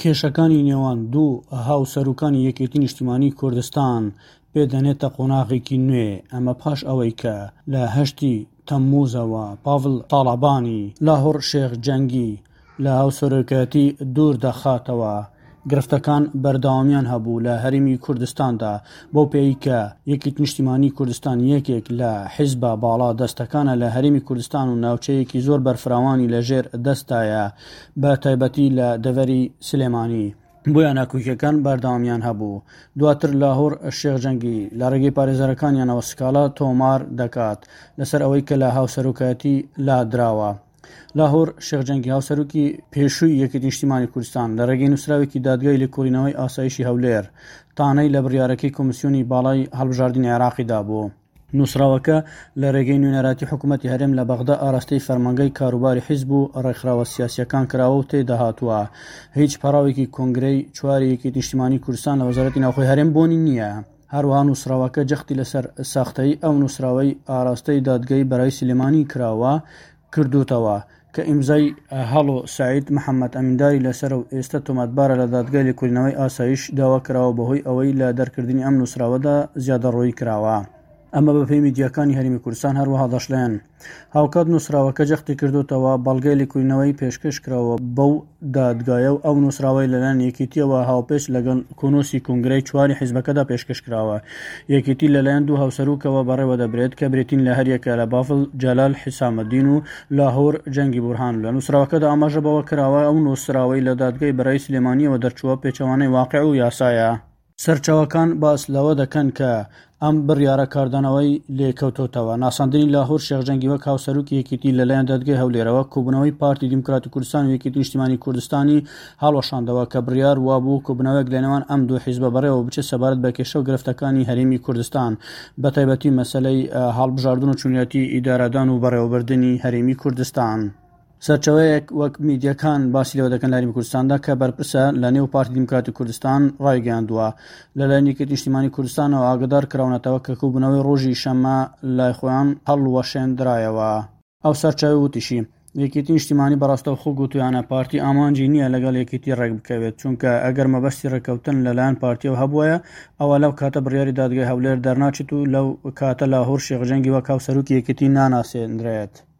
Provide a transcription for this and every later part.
کێشەکانی نێوان دوو هاوسەروکانی یەکێتی نیشتیمانی کوردستان پێ دەنێتە قۆناغێکی نوێ ئەمە پاش ئەوەی کە لە هەشتی تەمموزەوە پاڤڵ تاڵەبانی لاهوڕ شێخ جەنگی لە هاوسەرۆکایەتی دوور دەخاتەوە. گرفتەکان بەردەوامیان هەبوو لە هەرێمی کوردستاندا، بەو پێیەی کە یەکیت نیشتیمانی کوردستان یەکێک لە حیزبە باڵا دەستەکانە لە هەرێمی کوردستان و ناوچەیەکی زۆر بەرفراوانی لە ژێر دەستدایە بە تایبەتی لە دەڤەری سلێمانی، بۆیە ناکۆکیەکان بەردەوامیان هەبوو. دواتر لاهور شێخ جەنگی لە ڕێگەی پارێزەرەکانیانەوە سکاڵا تۆمار دەکات لەسەر ئەوەی کە لە هاوسەرۆکایەتی لادراوە. لاهور شێخ جەنگی هاوسەرۆکی پێشووی یەکێتی نیشتیمانی کوردستان لە ڕێگەی نووسراوێکی دادگای لێکۆڵینەوەی ئاسایشی هەولێر تانەی لە بڕیارەکەی کۆمسیۆنی باڵای هەڵبژاردنی عێراقی دابوو. نووسراوەکە لە رێگەی نوێنەراتی حکوومەتی هەرێم لە بەغدا ئاراستەی فەرمانگەی کاروباری حیزب و ڕێکخراوە سیاسییەکان کراوە و تێیدا هاتووە، هیچ پەڕاوێکی کۆنگرەی چواری یەکێتی نیشتیمانی کوردستان لە وەزارەتی ناوخۆی هەرێم بوونی نییە. هەروەها نووسراوەکە جەختی لەسەر ساختەیی ئەو نووسراوەی ئاراستەی دادگای بەرای سلێمانی کراوە کردووتەوە کە ئیمزای هەڵۆ سەعید محەمەد ئەمینداری لەسەرە و ئێستە تۆماتبارە لە دادگای لێکۆلینەوەی ئاسایش داوا کراوە بەهۆی ئەوەی لە دەرکردنی ئەم نووسراوەدا زیادەڕۆیی کراوە. ئەمە بەپێی میدیاکانی هەرێمی کوردستان هەروەها دەشڵێن، هاوکات نووسراوەکە جەختی کردووتەوە، بەڵگەی لکوینەوەی پێشکەشکراوە بەو دادگایە و ئەو نووسراوەی لەلایەن یەکیتییەوە هاوپێچ لەگەڵ کونوسی کونگرەی چواری حیزبەکەدا پێشکەشکراوە. یەکیتی لەلایەن دوو هاوسەروکەوە بەڕێوەدەبرێت کە بریتین لە هەریەکە لە بافڵ جەلال حیسامەدین و لاهور جەنگی بورهان. لە نووسراوەکەدا ئاماژە بەوەکراوە، ئەو نووسراوەی لە دادگای بەرەی سلێمانییەوە دەرچووە پێچەوانەی واقیع و یاسایە. سەرچاوەکان باس لەوە دەکەن کە ئەم بڕیارە کاردانەوەی لێکەوتۆتەوە ناساندنی لاهور شێخ جەنگی وەک هاوسەرۆکی یەکێتی لەلایەن دادگەی هەولێرەوە کۆبوونەوەی پارتی دیموکراتی کوردستان و یەکێتی نیشتیمانی کوردستانی هەڵوەشاندەوە کە بڕیار وابوو کۆبوونەوەیەک لەنێوان ئەم دوو حیزبە بەڕێوە بچێت سەبارەت بە کێشە و گرفتەکانی هەرێمی کوردستان بەتایبەتی مەسەلەی هەڵبژاردن و چۆنیەتی ئیدارەدان و بەڕێوەبردنی هەرێمی کوردستان. سەرچەوەیەک وەک میدیەکان باسی لەوە دەکەن لەهەرێمی کوردستاندا کە بەرپرسە لە نێو پارتی دیموکراتی کوردستان ڕایگەیاندووە لە لایەن یەکێتی نیشتیمانی کوردستانەوە ئاگدار کراونەتەوە کە کۆبوونەوەی ڕۆژی شەممە لای خۆیان هەڵوەشێندرایەوە. ئەو سەرچاوەی وتیشی، یەکێتی نیشتیمانی بەڕاستەوخۆ گوتویانە پارتی ئامانجی نییە لەگەڵ یەکێتی ڕێکبکەوێت، چونکە ئەگەر مەبەستی ڕێککەوتن لەلایەن پارتیەوە هەبووایە ئەوا لەو کاتە بڕیاری دادگای هەولێر دەرناچێت و لەو کاتە لاهور شێخ جەنگی وەک هاوسەرۆکی یەکێتی ناناسێندرێت.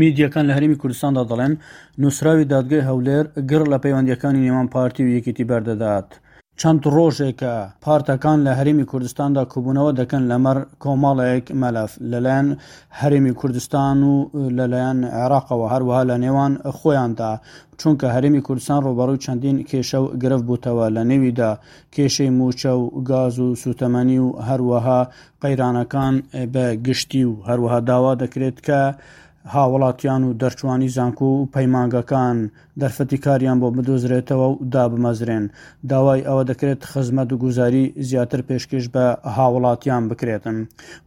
میدیاکان لە هەرێمی کوردستاندا دەڵێن، نووسراوی دادگەی هەولێر گڕ لە پەیوەندییەکانی نێوان پارتی و یەکێتی بەردەدات. چەند ڕۆژێکە پارتەکان لە هەرێمی کوردستاندا کۆبوونەوە دەکەن لەمەڕ کۆمەڵێک مەلەف، لەلایەن هەرێمی کوردستان و لەلایەن عێراقەوە، هەروەها لە نێوان خۆیاندا، چونکە هەرێمی کوردستان ڕووبەڕووی چەندین کێشە و گرفت بووتەوە، لە نێویدا کێشەی مووچە و گاز و سووتەمەنی و هەروەها قەیرانەکان بە گشتی و هەروەها داوا دەکرێت کە هاوڵاتیان و دەرچوانی زانکۆ و پەیمانگەکان دەرفەتی کاریان بۆ بدۆزرێتەوە و دابمەزرێن داوای ئەوە دەکرێت خزمەت و گوزاری زیاتر پێشکەش بە هاوڵاتیان بکرێتن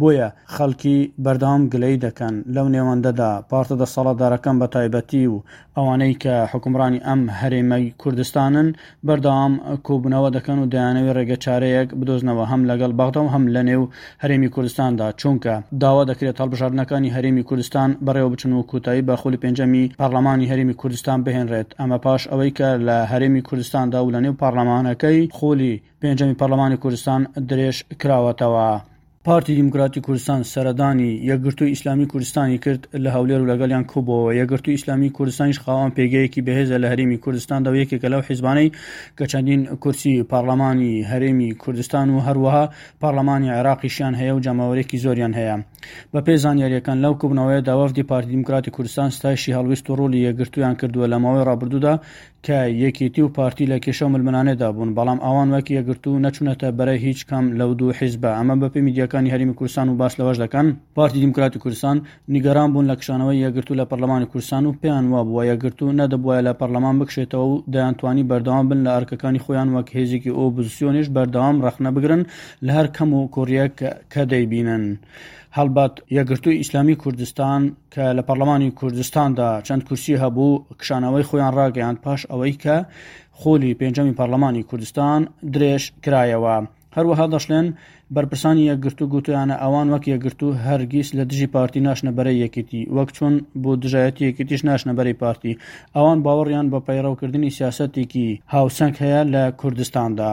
بۆیە خەڵکی بەردەوام گلەی دەکەن لەو نێوەندەدا پارتە دەسەڵاتدارەکان بە تایبەتی و ئەوانەی کە حوکمڕانی ئەم هەرێمەی کوردستانن بەردەوام کۆبوونەوە دەکەن و دەیانەوێت ڕێگە چارەیەک بدۆزنەوە هەم لەگەڵ بەغدا و هەم لەنێو هەرێمی کوردستاندا، چونکە داوا دەکرێت هەڵبژاردنەکانی هەرێمی کوردستان بەڕێوەبچن و کوتایی بە خولی پێنجەمی پەڕڵەمانی هەرێمی کوردستان بهێنرێت، ئەمە پاش ئەوەی کە لە هەرێمی کوردستاندا و لەنێو پەڕڵەمانەکەی خولی پێنجەمی پەڕڵەمانی کوردستان درێژکراوەتەوە. پارتی دیموکراتی کوردستان سەردانی یەکگرتووی ئیسلامی کوردستانی کرد لە هەولێر و لەگەڵیان کۆبووەوە یەکگرتووی ئیسلامی کوردستانیش خاوەن پێگەیەکی بەهێزە لە هەرێمی کوردستاندا و یەکێکە لەو حیزبانەی کە چەندین کورسی پارلەمانی هەرێمی کوردستان و هەروەها پارلەمانی عێراقیشیان هەیە و جەماوەرێکی زۆریان هەیە بەپێی زانیاریەکان لەو کۆبنەوەیەدا وەفدی پارتی دیموکراتی کوردستان ستایشی هەڵویست و ڕۆلی یەکگرتوویان کردووە لە ماوەی ڕابردوودا کە یەکێتی و پارتی لە کێشە و ململانێدا بوون، بەڵام ئەوان وەک یەکگرتوو نەچوونەتە بەرەی هیچ کام لەو دوو حیزبە، ئەمە بە پێی میدیاکانی هەرێمی کوردستان و باس لەوەش دەکەن، پارتی دیموکراتی کوردستان نیگەران بوون لە کشانەوەی یەکگرتوو لە پەرلەمانی کوردستان و پێیان وابووە یەکگرتوو نەدەبوایە لە پەرلەمان بکشێتەوە و دەیانتوانی بەردەوام بن لە ئەرکەکانی خۆیان وەک هێزێکی ئۆپزسیۆنیش بەردەوام ڕەخنە بگرن لە هەر کەم و کوڕیەک کە دەیبینن هەڵبەت یەکگرتووی ئیسلامی کوردستان کە لە پەرلەمانی کوردستاندا چەند کورسی هەبوو کشانەوەی خۆیان ڕاگەیاند پاش ئەوەی کە خۆلی پێنجەمی پەرلەمانی کوردستان درێژ کرایەوە هەروەها دەشڵێن بەرپرسانی یەکگرتو گوتویانە ئەوان وەک یەکگرتو هەرگیز لە دژی پارتی ناشنە بەرەی یەکێتی وەک چۆن بۆ دژایەتی یەکێتیش ناشنە بەرەی پارتی ئەوان باوەڕیان بە پەیڕەوکردنی سیاسەتێکی هاوسەنگ هەیە لە کوردستاندا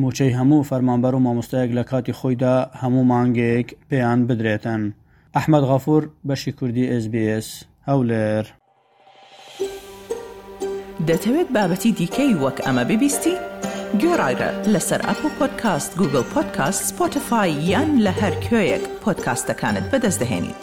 موچەی هەموو فەرمانبەرو مامۆستایەک لە کاتی خۆیدا هەموو مانگێک پێیان بدرێتن ئەحمەد غەفور بەشی کوردی ئێس بی ئێس هەولێر. دەتەوێت بابەتی دیکەی وەک ئەمە ببیستی؟ گۆرایرە لەسەر ئەپڵ پۆدکاست، گوگڵ پۆدکاست، سپۆتفای یان لە هەر کوێیەک پۆدکاستەکانت بەدەست دەهێنیت.